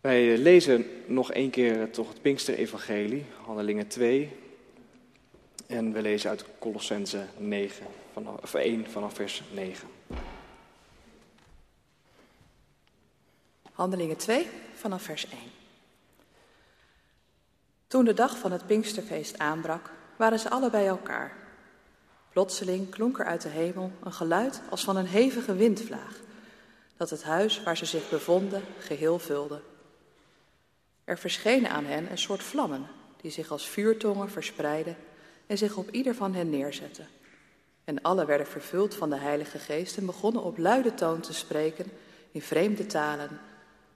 Wij lezen nog één keer toch het Pinkster-evangelie, Handelingen 2. En we lezen uit Colossense 9, vanaf, of 1 vanaf vers 9. Handelingen 2 vanaf vers 1. Toen de dag van het Pinksterfeest aanbrak, waren ze alle bij elkaar. Plotseling klonk er uit de hemel een geluid als van een hevige windvlaag, dat het huis waar ze zich bevonden geheel vulde. Er verschenen aan hen een soort vlammen, die zich als vuurtongen verspreidden en zich op ieder van hen neerzetten. En alle werden vervuld van de Heilige Geest en begonnen op luide toon te spreken in vreemde talen,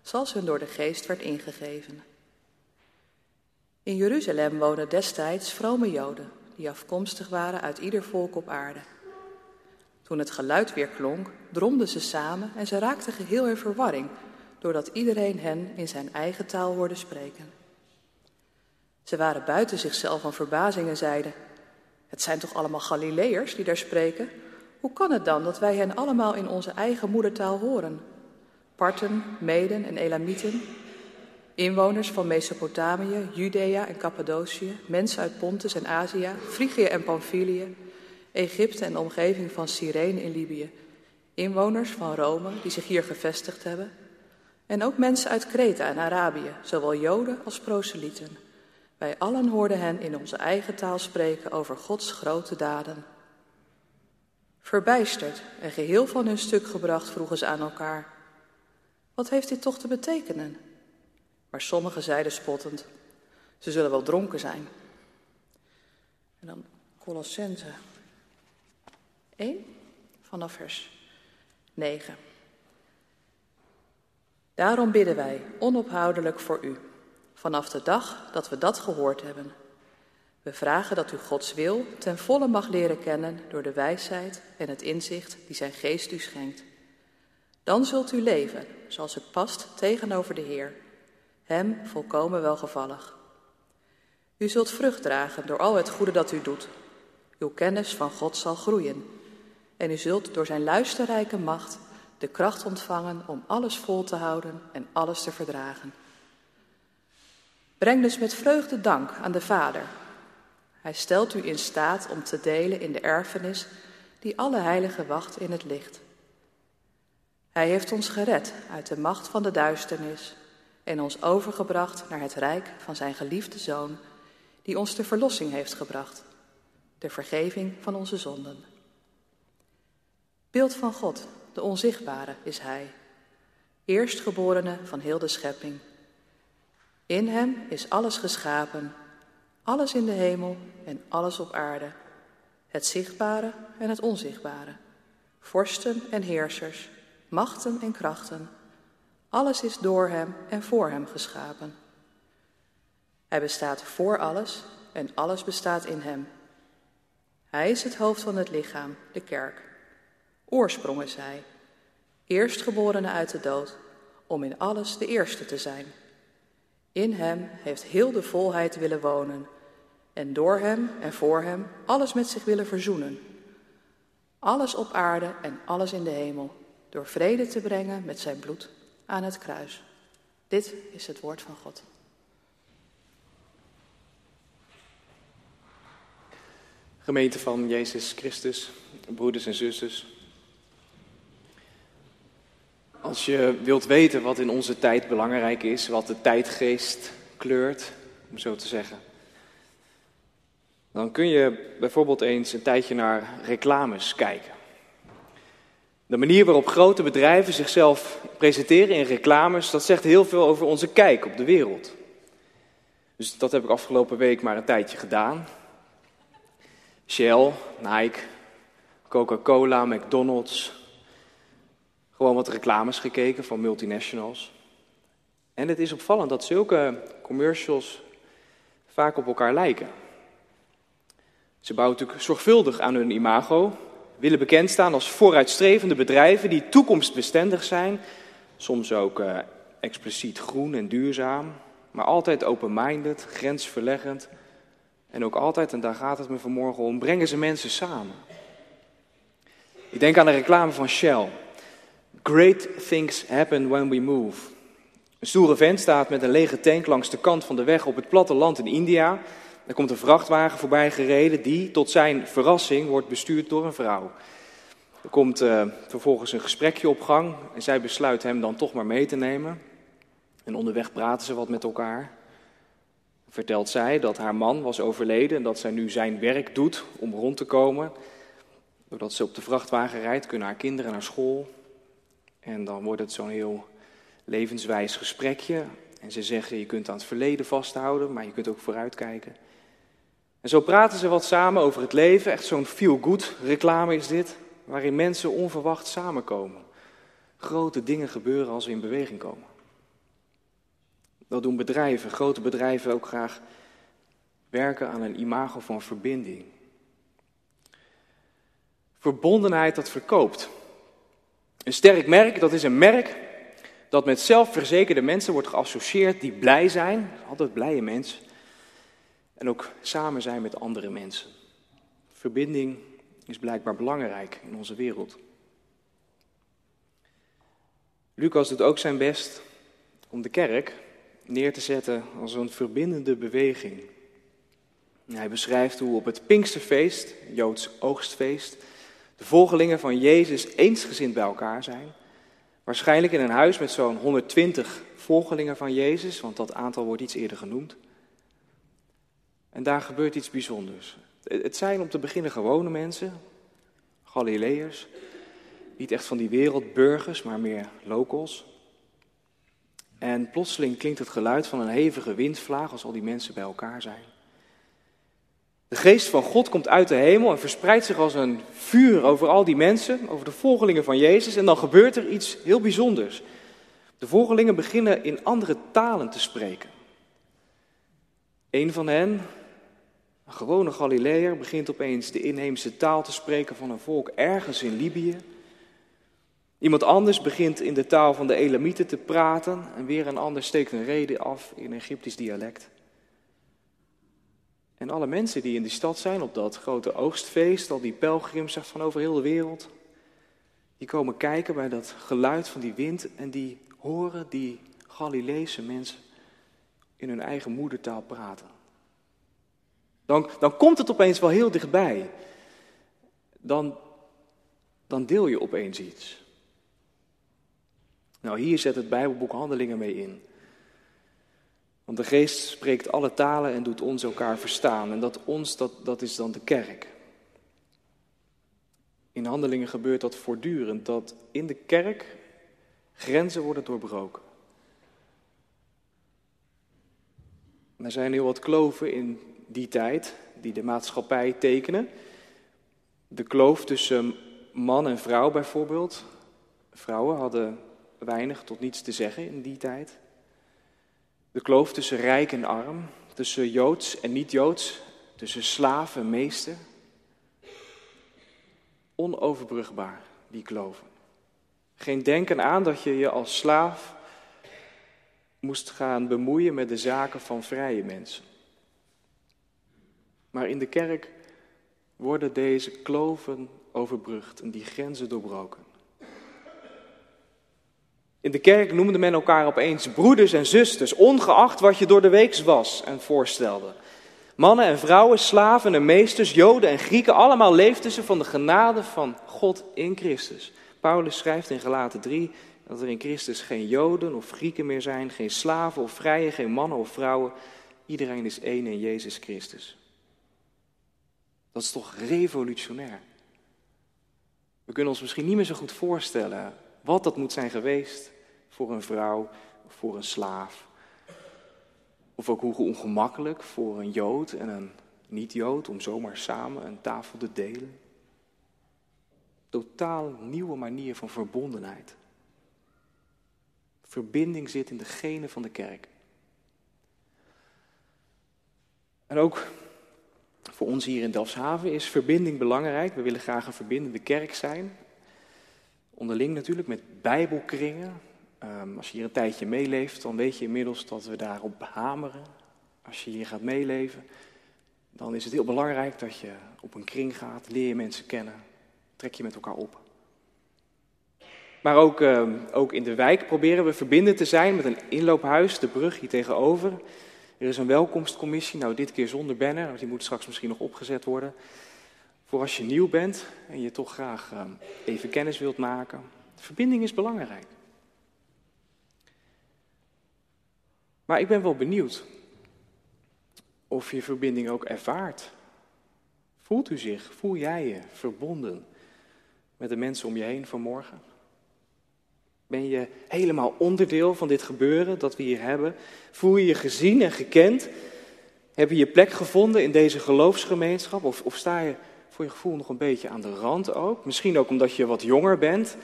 zoals hun door de Geest werd ingegeven. In Jeruzalem woonden destijds vrome Joden, die afkomstig waren uit ieder volk op aarde. Toen het geluid weer klonk, dromden ze samen en ze raakten geheel in verwarring, doordat iedereen hen in zijn eigen taal hoorde spreken. Ze waren buiten zichzelf van verbazing en zeiden: Het zijn toch allemaal Galileërs die daar spreken? Hoe kan het dan dat wij hen allemaal in onze eigen moedertaal horen? Parten, Meden en Elamieten, inwoners van Mesopotamië, Judea en Cappadocië, mensen uit Pontus en Azië, Frigië en Pamphylië, Egypte en de omgeving van Cyrene in Libië, inwoners van Rome die zich hier gevestigd hebben, en ook mensen uit Kreta en Arabië, zowel Joden als proselieten. Wij allen hoorden hen in onze eigen taal spreken over Gods grote daden. Verbijsterd en geheel van hun stuk gebracht vroegen ze aan elkaar: Wat heeft dit toch te betekenen? Maar sommigen zeiden spottend: Ze zullen wel dronken zijn. En dan Colossense 1 vanaf vers 9. Daarom bidden wij onophoudelijk voor u, vanaf de dag dat we dat gehoord hebben. We vragen dat u Gods wil ten volle mag leren kennen door de wijsheid en het inzicht die zijn geest u schenkt. Dan zult u leven zoals het past tegenover de Heer, Hem volkomen welgevallig. U zult vrucht dragen door al het goede dat u doet. Uw kennis van God zal groeien en u zult door zijn luisterrijke macht de kracht ontvangen om alles vol te houden en alles te verdragen. Breng dus met vreugde dank aan de Vader. Hij stelt u in staat om te delen in de erfenis die alle heiligen wacht in het licht. Hij heeft ons gered uit de macht van de duisternis en ons overgebracht naar het rijk van zijn geliefde Zoon, die ons de verlossing heeft gebracht, de vergeving van onze zonden. Beeld van God, de onzichtbare, is Hij, eerstgeborene van heel de schepping. In Hem is alles geschapen, alles in de hemel en alles op aarde, het zichtbare en het onzichtbare, vorsten en heersers, machten en krachten. Alles is door Hem en voor Hem geschapen. Hij bestaat voor alles en alles bestaat in Hem. Hij is het hoofd van het lichaam, de kerk. Oorsprong is hij, eerstgeborene uit de dood, om in alles de eerste te zijn. In hem heeft heel de volheid willen wonen en door hem en voor hem alles met zich willen verzoenen. Alles op aarde en alles in de hemel, door vrede te brengen met zijn bloed aan het kruis. Dit is het woord van God. Gemeente van Jezus Christus, broeders en zusters. Als je wilt weten wat in onze tijd belangrijk is, wat de tijdgeest kleurt, om zo te zeggen, dan kun je bijvoorbeeld eens een tijdje naar reclames kijken. De manier waarop grote bedrijven zichzelf presenteren in reclames, dat zegt heel veel over onze kijk op de wereld. Dus dat heb ik afgelopen week maar een tijdje gedaan. Shell, Nike, Coca-Cola, McDonald's, gewoon wat reclames gekeken van multinationals. En het is opvallend dat zulke commercials vaak op elkaar lijken. Ze bouwen natuurlijk zorgvuldig aan hun imago, willen bekend staan als vooruitstrevende bedrijven die toekomstbestendig zijn, soms ook uh, expliciet groen en duurzaam, maar altijd open-minded, grensverleggend en ook altijd, en daar gaat het me vanmorgen om, brengen ze mensen samen. Ik denk aan de reclame van Shell. Great things happen when we move. Een stoere vent staat met een lege tank langs de kant van de weg op het platteland in India. Er komt een vrachtwagen voorbij gereden die, tot zijn verrassing, wordt bestuurd door een vrouw. Er komt uh, vervolgens een gesprekje op gang en zij besluit hem dan toch maar mee te nemen. En onderweg praten ze wat met elkaar. Vertelt zij dat haar man was overleden en dat zij nu zijn werk doet om rond te komen. Doordat ze op de vrachtwagen rijdt, kunnen haar kinderen naar school. En dan wordt het zo'n heel levenswijs gesprekje. En ze zeggen, je kunt aan het verleden vasthouden, maar je kunt ook vooruitkijken. En zo praten ze wat samen over het leven. Echt zo'n feel-good reclame is dit, waarin mensen onverwacht samenkomen. Grote dingen gebeuren als we in beweging komen. Dat doen bedrijven, grote bedrijven ook graag werken aan een imago van verbinding. Verbondenheid dat verkoopt. Een sterk merk, dat is een merk dat met zelfverzekerde mensen wordt geassocieerd die blij zijn, altijd blije mensen, en ook samen zijn met andere mensen. Verbinding is blijkbaar belangrijk in onze wereld. Lucas doet ook zijn best om de kerk neer te zetten als een verbindende beweging. Hij beschrijft hoe op het Pinksterfeest, Joods oogstfeest, de volgelingen van Jezus eensgezind bij elkaar zijn. Waarschijnlijk in een huis met zo'n 120 volgelingen van Jezus, want dat aantal wordt iets eerder genoemd. En daar gebeurt iets bijzonders. Het zijn om te beginnen gewone mensen, Galileërs, niet echt van die wereldburgers, maar meer locals. En plotseling klinkt het geluid van een hevige windvlaag als al die mensen bij elkaar zijn. De geest van God komt uit de hemel en verspreidt zich als een vuur over al die mensen, over de volgelingen van Jezus. En dan gebeurt er iets heel bijzonders. De volgelingen beginnen in andere talen te spreken. Een van hen, een gewone Galileër, begint opeens de inheemse taal te spreken van een volk ergens in Libië. Iemand anders begint in de taal van de Elamieten te praten en weer een ander steekt een reden af in Egyptisch dialect. En alle mensen die in die stad zijn op dat grote oogstfeest, al die pelgrims van over heel de wereld, die komen kijken bij dat geluid van die wind en die horen die Galileese mensen in hun eigen moedertaal praten. Dan, dan komt het opeens wel heel dichtbij. Dan, dan deel je opeens iets. Nou, hier zet het Bijbelboek Handelingen mee in. Want de geest spreekt alle talen en doet ons elkaar verstaan. En dat ons, dat, dat is dan de kerk. In handelingen gebeurt dat voortdurend, dat in de kerk grenzen worden doorbroken. Er zijn heel wat kloven in die tijd die de maatschappij tekenen. De kloof tussen man en vrouw bijvoorbeeld. Vrouwen hadden weinig tot niets te zeggen in die tijd. De kloof tussen rijk en arm, tussen joods en niet-joods, tussen slaaf en meester. Onoverbrugbaar, die kloven. Geen denken aan dat je je als slaaf moest gaan bemoeien met de zaken van vrije mensen. Maar in de kerk worden deze kloven overbrugd en die grenzen doorbroken. In de kerk noemde men elkaar opeens broeders en zusters, ongeacht wat je door de week was en voorstelde. Mannen en vrouwen, slaven en meesters, Joden en Grieken, allemaal leefden ze van de genade van God in Christus. Paulus schrijft in Galaten 3 dat er in Christus geen Joden of Grieken meer zijn, geen slaven of vrije, geen mannen of vrouwen. Iedereen is één in Jezus Christus. Dat is toch revolutionair? We kunnen ons misschien niet meer zo goed voorstellen wat dat moet zijn geweest voor een vrouw voor een slaaf. Of ook hoe ongemakkelijk voor een Jood en een niet-Jood om zomaar samen een tafel te delen. Totaal nieuwe manier van verbondenheid. Verbinding zit in de genen van de kerk. En ook voor ons hier in Delfshaven is verbinding belangrijk. We willen graag een verbindende kerk zijn. Onderling natuurlijk met bijbelkringen. Ehm, als je hier een tijdje meeleeft, dan weet je inmiddels dat we daarop hameren. Als je hier gaat meeleven, dan is het heel belangrijk dat je op een kring gaat, leer je mensen kennen, trek je met elkaar op. Maar ook, ehm, ook in de wijk proberen we verbinden te zijn met een inloophuis, de brug hier tegenover. Er is een welkomstcommissie, nou dit keer zonder banner, die moet straks misschien nog opgezet worden. Voor als je nieuw bent en je toch graag ehm, even kennis wilt maken. Verbinding is belangrijk. Maar ik ben wel benieuwd of je verbinding ook ervaart. Voelt u zich, voel jij je verbonden met de mensen om je heen vanmorgen? Ben je helemaal onderdeel van dit gebeuren dat we hier hebben? Voel je je gezien en gekend? Heb je je plek gevonden in deze geloofsgemeenschap? Of, of sta je voor je gevoel nog een beetje aan de rand ook? Misschien ook omdat je wat jonger bent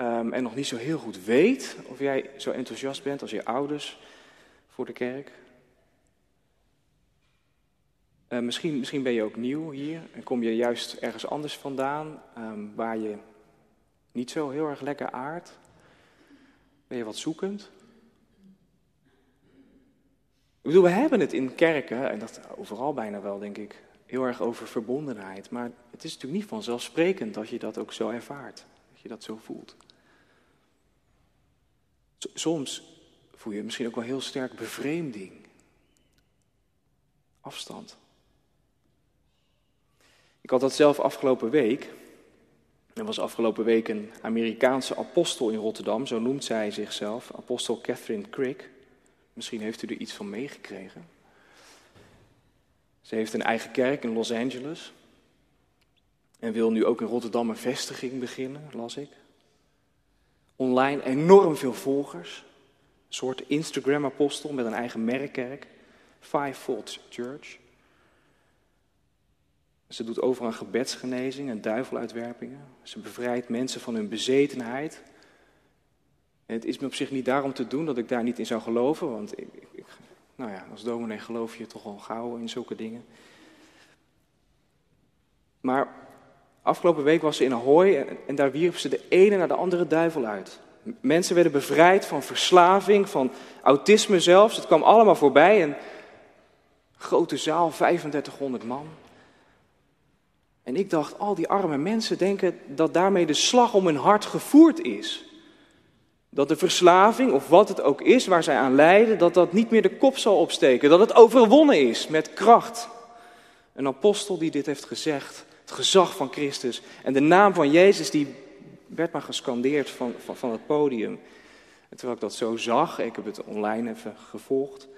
um, en nog niet zo heel goed weet of jij zo enthousiast bent als je ouders voor de kerk. Uh, misschien, misschien ben je ook nieuw hier en kom je juist ergens anders vandaan um, waar je niet zo heel erg lekker aardt. Ben je wat zoekend? Ik bedoel, we hebben het in kerken, en dat overal bijna wel, denk ik, heel erg over verbondenheid. Maar het is natuurlijk niet vanzelfsprekend dat je dat ook zo ervaart, dat je dat zo voelt. Soms voel je misschien ook wel heel sterk bevreemding, afstand. Ik had dat zelf afgelopen week. Er was afgelopen week een Amerikaanse apostel in Rotterdam, zo noemt zij zichzelf, apostel Catherine Crick. Misschien heeft u er iets van meegekregen. Ze heeft een eigen kerk in Los Angeles en wil nu ook in Rotterdam een vestiging beginnen, las ik. Online enorm veel volgers, een soort Instagram-apostel met een eigen merkkerk, Fivefold Church. Ze doet over aan gebedsgenezing en duiveluitwerpingen. Ze bevrijdt mensen van hun bezetenheid. En het is me op zich niet daarom te doen dat ik daar niet in zou geloven, want ik, ik, nou ja, als dominee geloof je toch al gauw in zulke dingen. Maar afgelopen week was ze in Ahoy en, en daar wierp ze de ene naar de andere duivel uit. Mensen werden bevrijd van verslaving, van autisme zelfs. Het kwam allemaal voorbij. Een grote zaal, 3500 man. En ik dacht, al die arme mensen denken dat daarmee de slag om hun hart gevoerd is. Dat de verslaving, of wat het ook is waar zij aan lijden, dat dat niet meer de kop zal opsteken. Dat het overwonnen is met kracht. Een apostel die dit heeft gezegd, het gezag van Christus en de naam van Jezus, die werd maar gescandeerd van, van, van het podium. En terwijl ik dat zo zag, ik heb het online even gevolgd,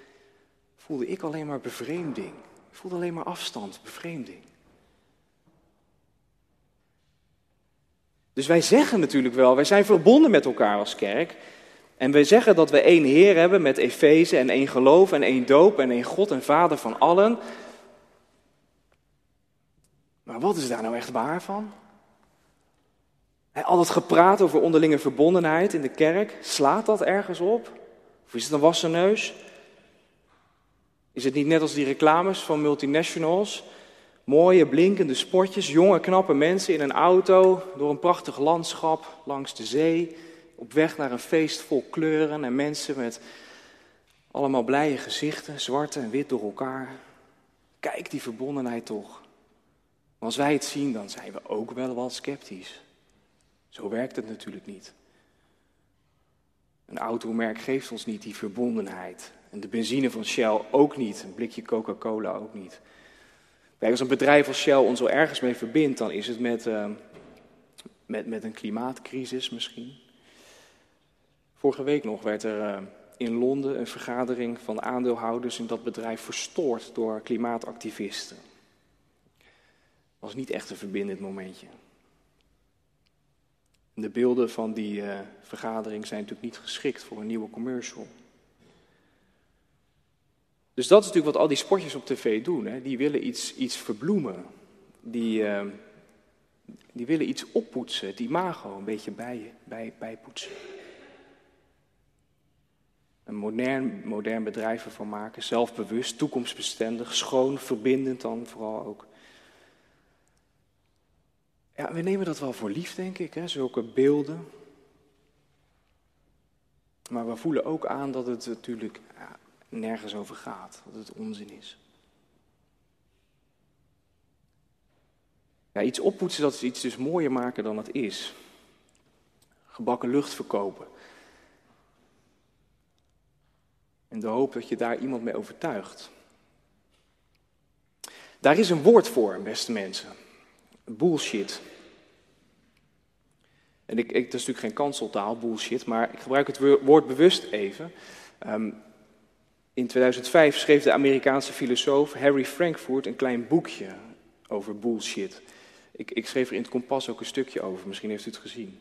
voelde ik alleen maar bevreemding. Ik voelde alleen maar afstand, bevreemding. Dus wij zeggen natuurlijk wel, wij zijn verbonden met elkaar als kerk. En wij zeggen dat we één Heer hebben met Efeze en één geloof en één doop en één God en Vader van allen. Maar wat is daar nou echt waar van? Al dat gepraat over onderlinge verbondenheid in de kerk, slaat dat ergens op? Of is het een wassen neus? Is het niet net als die reclames van multinationals? Mooie blinkende spotjes, jonge knappe mensen in een auto door een prachtig landschap langs de zee, op weg naar een feest vol kleuren en mensen met allemaal blije gezichten, zwart en wit door elkaar. Kijk die verbondenheid toch. als wij het zien, dan zijn we ook wel wat sceptisch. Zo werkt het natuurlijk niet. Een automerk geeft ons niet die verbondenheid. En de benzine van Shell ook niet. Een blikje Coca-Cola ook niet. Kijk, als een bedrijf als Shell ons al ergens mee verbindt, dan is het met, uh, met, met een klimaatcrisis misschien. Vorige week nog werd er uh, in Londen een vergadering van aandeelhouders in dat bedrijf verstoord door klimaatactivisten. Was niet echt een verbindend momentje. De beelden van die uh, vergadering zijn natuurlijk niet geschikt voor een nieuwe commercial. Dus dat is natuurlijk wat al die sportjes op tv doen. Hè. Die willen iets, iets verbloemen. Die, uh, die willen iets oppoetsen, het imago een beetje bij, bij, bijpoetsen. Een modern, modern bedrijf ervan maken, zelfbewust, toekomstbestendig, schoon, verbindend dan vooral ook. Ja, we nemen dat wel voor lief, denk ik, hè, zulke beelden. Maar we voelen ook aan dat het natuurlijk ja, nergens over gaat, dat het onzin is. Ja, iets oppoetsen, dat is iets dus mooier maken dan het is. gebakken lucht verkopen. En de hoop dat je daar iemand mee overtuigt. Daar is een woord voor, beste mensen. Bullshit. En ik, ik, dat is natuurlijk geen kanseltaal, bullshit, maar ik gebruik het woord bewust even. Ehm, in 2005 schreef de Amerikaanse filosoof Harry Frankfurt een klein boekje over bullshit. Ik, ik schreef er in het kompas ook een stukje over, misschien heeft u het gezien.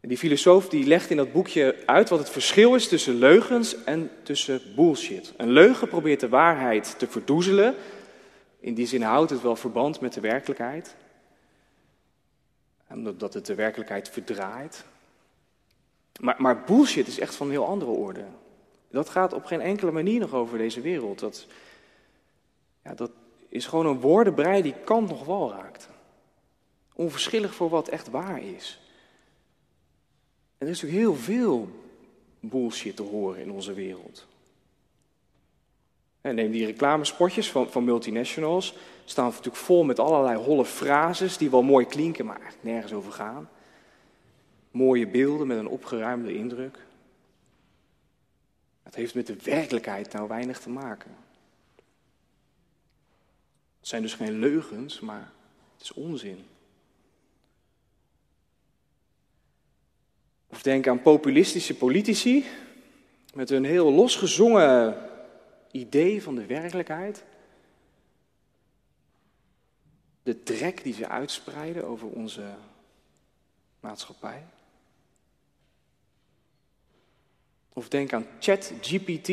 En die filosoof die legt in dat boekje uit wat het verschil is tussen leugens en tussen bullshit. Een leugen probeert de waarheid te verdoezelen. In die zin houdt het wel verband met de werkelijkheid. Omdat het de werkelijkheid verdraait. Maar, maar bullshit is echt van een heel andere orde. Dat gaat op geen enkele manier nog over deze wereld. Dat, ja, dat is gewoon een woordenbrei die kant nog wel raakt. Onverschillig voor wat echt waar is. En er is natuurlijk heel veel bullshit te horen in onze wereld. Neem die reclamespotjes van, van multinationals. Staan natuurlijk vol met allerlei holle frases die wel mooi klinken, maar eigenlijk nergens over gaan. Mooie beelden met een opgeruimde indruk. Het heeft met de werkelijkheid nou weinig te maken. Het zijn dus geen leugens, maar het is onzin. Of denk aan populistische politici met een heel losgezongen idee van de werkelijkheid. De trek die ze uitspreiden over onze maatschappij. Of denk aan ChatGPT,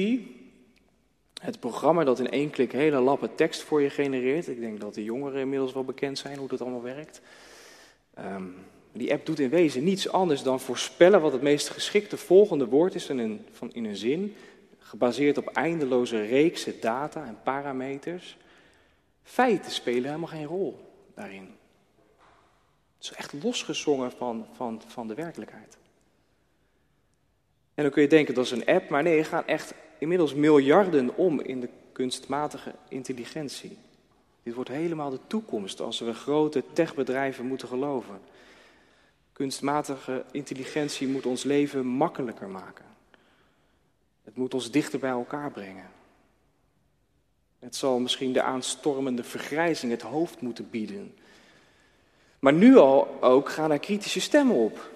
het programma dat in één klik hele lappen tekst voor je genereert. Ik denk dat de jongeren inmiddels wel bekend zijn hoe dat allemaal werkt. Um, die app doet in wezen niets anders dan voorspellen wat het meest geschikte volgende woord is in een, van, in een zin, gebaseerd op eindeloze reeksen data en parameters. Feiten spelen helemaal geen rol daarin. Het is echt losgezongen van, van, van de werkelijkheid. En dan kun je denken dat is een app, maar nee, er gaan echt inmiddels miljarden om in de kunstmatige intelligentie. Dit wordt helemaal de toekomst als we grote techbedrijven moeten geloven. Kunstmatige intelligentie moet ons leven makkelijker maken. Het moet ons dichter bij elkaar brengen. Het zal misschien de aanstormende vergrijzing het hoofd moeten bieden. Maar nu al ook gaan er kritische stemmen op.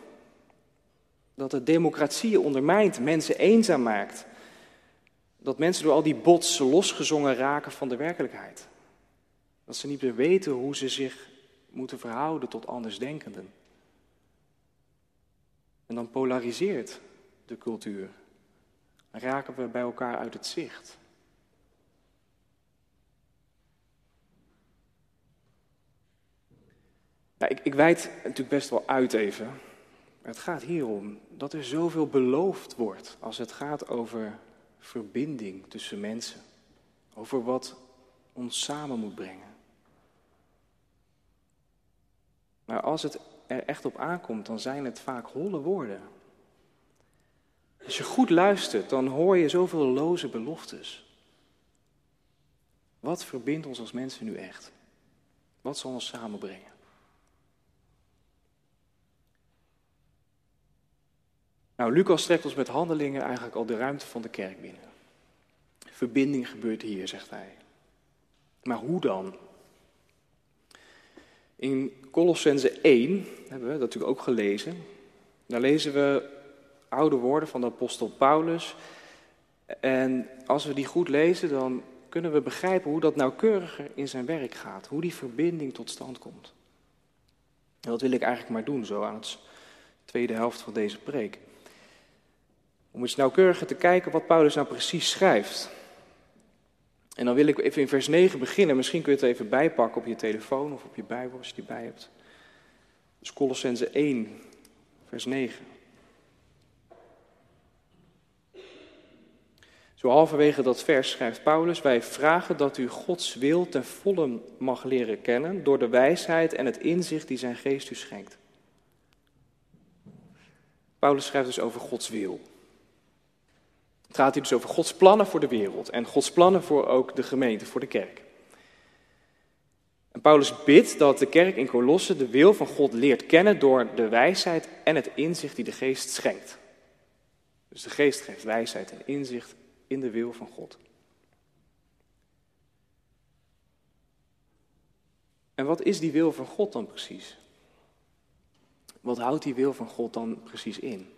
Dat het democratie ondermijnt, mensen eenzaam maakt. Dat mensen door al die bots losgezongen raken van de werkelijkheid. Dat ze niet meer weten hoe ze zich moeten verhouden tot andersdenkenden. En dan polariseert de cultuur. Raken we bij elkaar uit het zicht. Nou, ik, ik wijd natuurlijk best wel uit even. het gaat hierom dat er zoveel beloofd wordt als het gaat over verbinding tussen mensen. Over wat ons samen moet brengen. Maar als het er echt op aankomt, dan zijn het vaak holle woorden. Als je goed luistert, dan hoor je zoveel loze beloftes. Wat verbindt ons als mensen nu echt? Wat zal ons samenbrengen? Nou, Lucas trekt ons met handelingen eigenlijk al de ruimte van de kerk binnen. Verbinding gebeurt hier, zegt hij. Maar hoe dan? In Colossense 1 hebben we dat natuurlijk ook gelezen. Daar lezen we oude woorden van de apostel Paulus. En als we die goed lezen, dan kunnen we begrijpen hoe dat nauwkeuriger in zijn werk gaat. Hoe die verbinding tot stand komt. En dat wil ik eigenlijk maar doen, zo aan het tweede helft van deze preek. Om eens nauwkeuriger te kijken wat Paulus nou precies schrijft. En dan wil ik even in vers 9 beginnen. Misschien kun je het even bijpakken op je telefoon of op je Bijbel als je die bij hebt. Dus Colossense 1, vers 9. Zo halverwege dat vers schrijft Paulus: Wij vragen dat u Gods wil ten volle mag leren kennen door de wijsheid en het inzicht die zijn geest u schenkt. Paulus schrijft dus over Gods wil. Het gaat hier dus over Gods plannen voor de wereld en Gods plannen voor ook de gemeente, voor de kerk. En Paulus bidt dat de kerk in Colosse de wil van God leert kennen door de wijsheid en het inzicht die de geest schenkt. Dus de geest geeft wijsheid en inzicht in de wil van God. En wat is die wil van God dan precies? Wat houdt die wil van God dan precies in?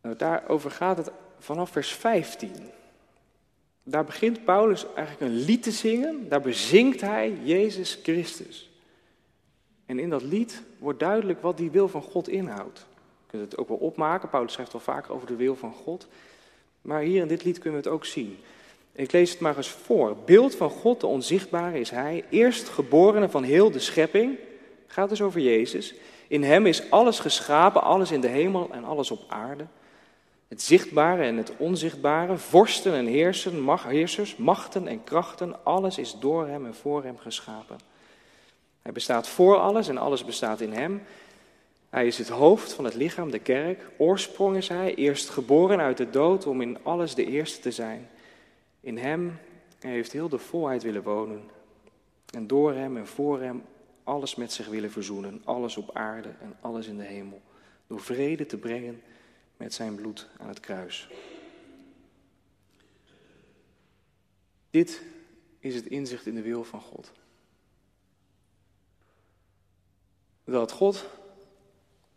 Nou, daarover gaat het vanaf vers 15. Daar begint Paulus eigenlijk een lied te zingen. Daar bezingt hij Jezus Christus. En in dat lied wordt duidelijk wat die wil van God inhoudt. Kunt het ook wel opmaken. Paulus schrijft wel vaker over de wil van God. Maar hier in dit lied kunnen we het ook zien. Ik lees het maar eens voor. Beeld van God, de onzichtbare, is Hij. Eerstgeborene van heel de schepping. Gaat dus over Jezus. In Hem is alles geschapen, alles in de hemel en alles op aarde. Het zichtbare en het onzichtbare, vorsten en heersen, heersers, machten en krachten, alles is door Hem en voor Hem geschapen. Hij bestaat voor alles en alles bestaat in Hem. Hij is het hoofd van het lichaam, de kerk. Oorsprong is Hij, eerst geboren uit de dood om in alles de eerste te zijn. In Hem heeft heel de volheid willen wonen. En door Hem en voor Hem alles met zich willen verzoenen. Alles op aarde en alles in de hemel. Door vrede te brengen met zijn bloed aan het kruis. Dit is het inzicht in de wil van God. Dat God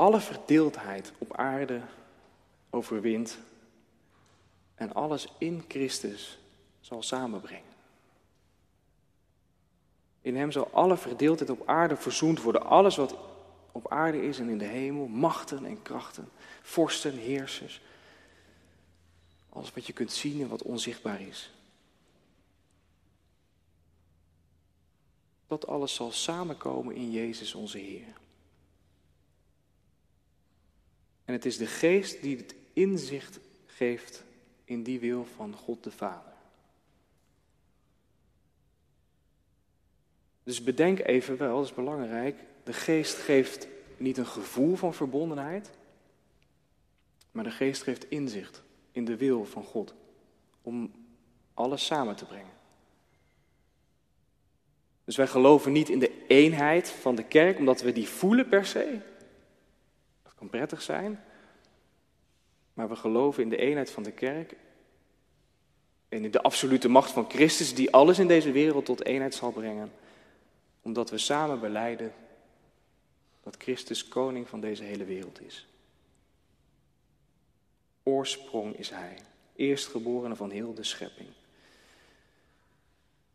alle verdeeldheid op aarde overwint en alles in Christus zal samenbrengen. In Hem zal alle verdeeldheid op aarde verzoend worden. Alles wat op aarde is en in de hemel, machten en krachten, vorsten, heersers. Alles wat je kunt zien en wat onzichtbaar is. Dat alles zal samenkomen in Jezus onze Heer. En het is de geest die het inzicht geeft in die wil van God de Vader. Dus bedenk even wel, dat is belangrijk, de geest geeft niet een gevoel van verbondenheid, maar de geest geeft inzicht in de wil van God om alles samen te brengen. Dus wij geloven niet in de eenheid van de kerk, omdat we die voelen per se. Prettig zijn. Maar we geloven in de eenheid van de kerk en in de absolute macht van Christus, die alles in deze wereld tot eenheid zal brengen. Omdat we samen beleiden dat Christus koning van deze hele wereld is. Oorsprong is Hij, eerstgeborene van heel de schepping.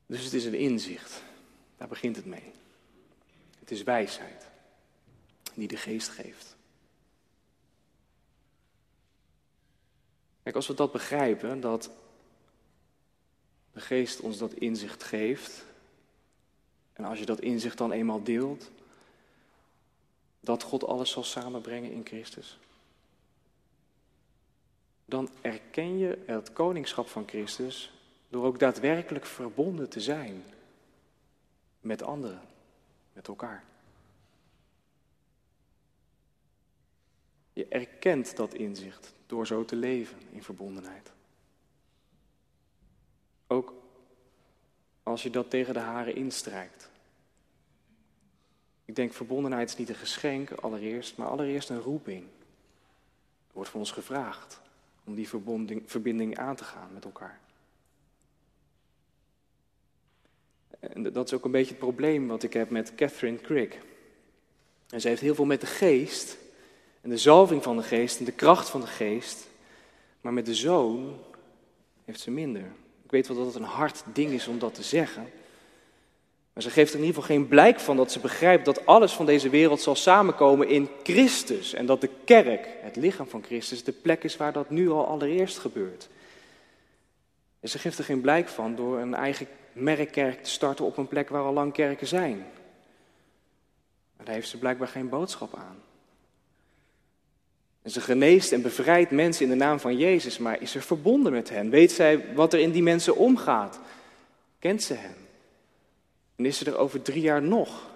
Dus het is een inzicht, daar begint het mee. Het is wijsheid die de geest geeft. Kijk, als we dat begrijpen, dat de geest ons dat inzicht geeft, en als je dat inzicht dan eenmaal deelt, dat God alles zal samenbrengen in Christus. Dan erken je het koningschap van Christus door ook daadwerkelijk verbonden te zijn met anderen, met elkaar. Je erkent dat inzicht door zo te leven in verbondenheid. Ook als je dat tegen de haren instrijkt. Ik denk, verbondenheid is niet een geschenk allereerst, maar allereerst een roeping. Er wordt van ons gevraagd om die verbinding aan te gaan met elkaar. En dat is ook een beetje het probleem wat ik heb met Catherine Crick. En ze heeft heel veel met de geest de zalving van de geest en de kracht van de geest. Maar met de zoon heeft ze minder. Ik weet wel dat het een hard ding is om dat te zeggen. Maar ze geeft er in ieder geval geen blijk van dat ze begrijpt dat alles van deze wereld zal samenkomen in Christus. En dat de kerk, het lichaam van Christus, de plek is waar dat nu al allereerst gebeurt. En ze geeft er geen blijk van door een eigen merkkerk te starten op een plek waar al lang kerken zijn. Maar daar heeft ze blijkbaar geen boodschap aan. En ze geneest en bevrijdt mensen in de naam van Jezus, maar is er verbonden met hen? Weet zij wat er in die mensen omgaat? Kent ze hen? En is ze er over drie jaar nog,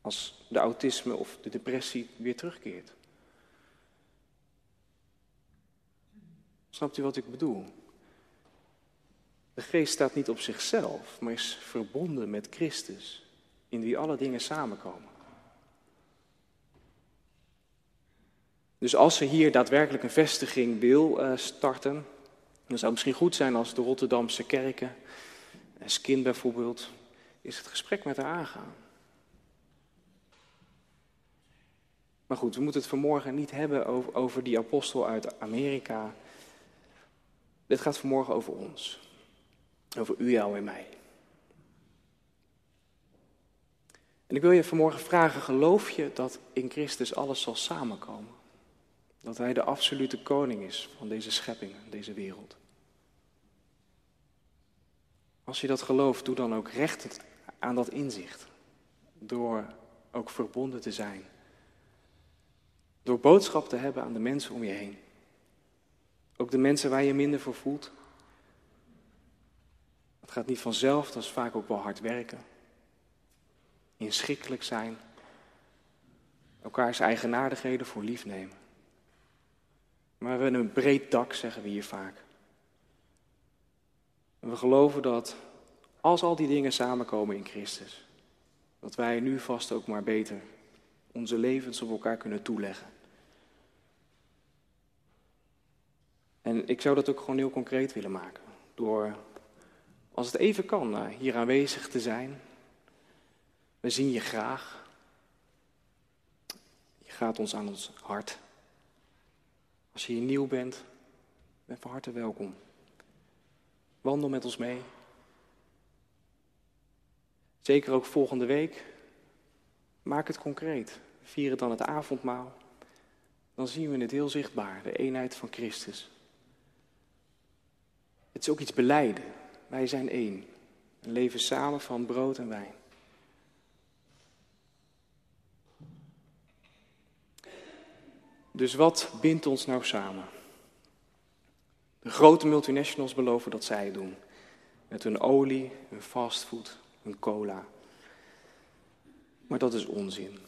als de autisme of de depressie weer terugkeert? Snapt u wat ik bedoel? De geest staat niet op zichzelf, maar is verbonden met Christus, in wie alle dingen samenkomen. Dus als er hier daadwerkelijk een vestiging wil uh, starten, dan zou het misschien goed zijn als de Rotterdamse kerken, Skin bijvoorbeeld, is het gesprek met haar aangaan. Maar goed, we moeten het vanmorgen niet hebben over, over die apostel uit Amerika. Dit gaat vanmorgen over ons. Over u, jou en mij. En ik wil je vanmorgen vragen, geloof je dat in Christus alles zal samenkomen? Dat Hij de absolute koning is van deze schepping, deze wereld. Als je dat gelooft, doe dan ook recht aan dat inzicht. Door ook verbonden te zijn. Door boodschap te hebben aan de mensen om je heen. Ook de mensen waar je minder voor voelt. Het gaat niet vanzelf, dat is vaak ook wel hard werken. Inschikkelijk zijn. Elkaars eigenaardigheden voor lief nemen. Maar we hebben een breed dak, zeggen we hier vaak. We geloven dat als al die dingen samenkomen in Christus, dat wij nu vast ook maar beter onze levens op elkaar kunnen toeleggen. En ik zou dat ook gewoon heel concreet willen maken. Door, als het even kan, hier aanwezig te zijn. We zien je graag. Je gaat ons aan ons hart. Als je hier nieuw bent, ben van harte welkom. Wandel met ons mee. Zeker ook volgende week. Maak het concreet. Vier het dan het avondmaal. Dan zien we het heel zichtbaar, de eenheid van Christus. Het is ook iets beleiden. Wij zijn één. We leven samen van brood en wijn. Dus wat bindt ons nou samen? De grote multinationals beloven dat zij het doen. Met hun olie, hun fastfood, hun cola. Maar dat is onzin.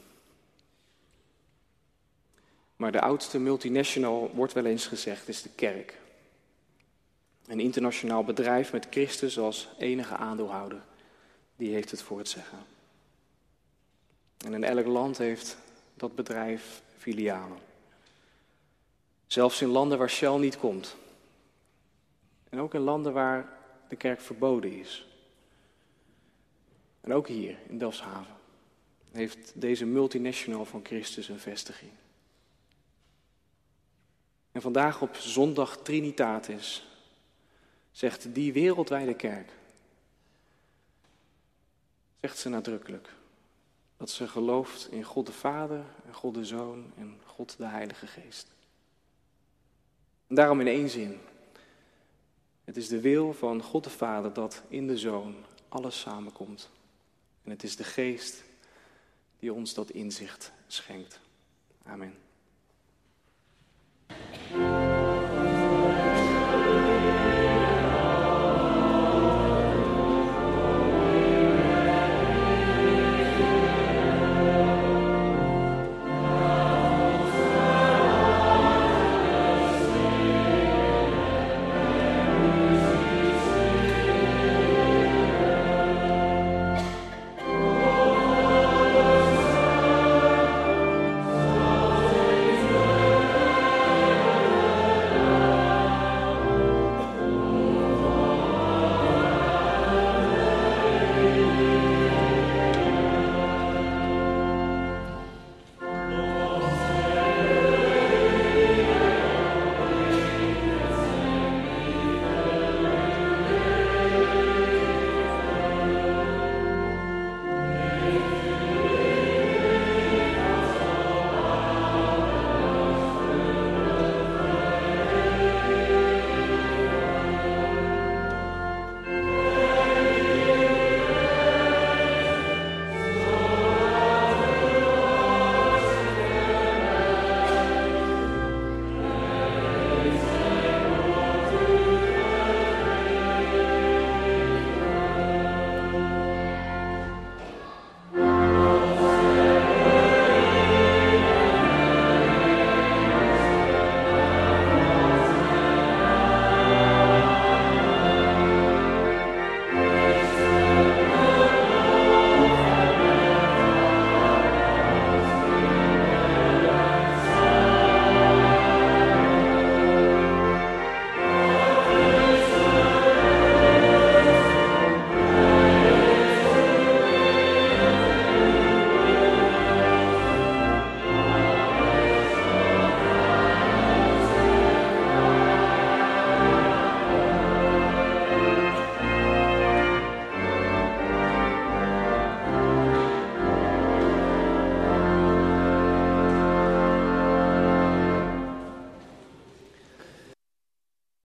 Maar de oudste multinational, wordt wel eens gezegd, is de kerk. Een internationaal bedrijf met Christus als enige aandeelhouder. Die heeft het voor het zeggen. En in elk land heeft dat bedrijf filialen. Zelfs in landen waar Shell niet komt. En ook in landen waar de kerk verboden is. En ook hier in Delfshaven heeft deze multinational van Christus een vestiging. En vandaag op zondag Trinitatis zegt die wereldwijde kerk, zegt ze nadrukkelijk, dat ze gelooft in God de Vader en God de Zoon en God de Heilige Geest. Daarom in één zin. Het is de wil van God de Vader dat in de Zoon alles samenkomt. En het is de Geest die ons dat inzicht schenkt. Amen.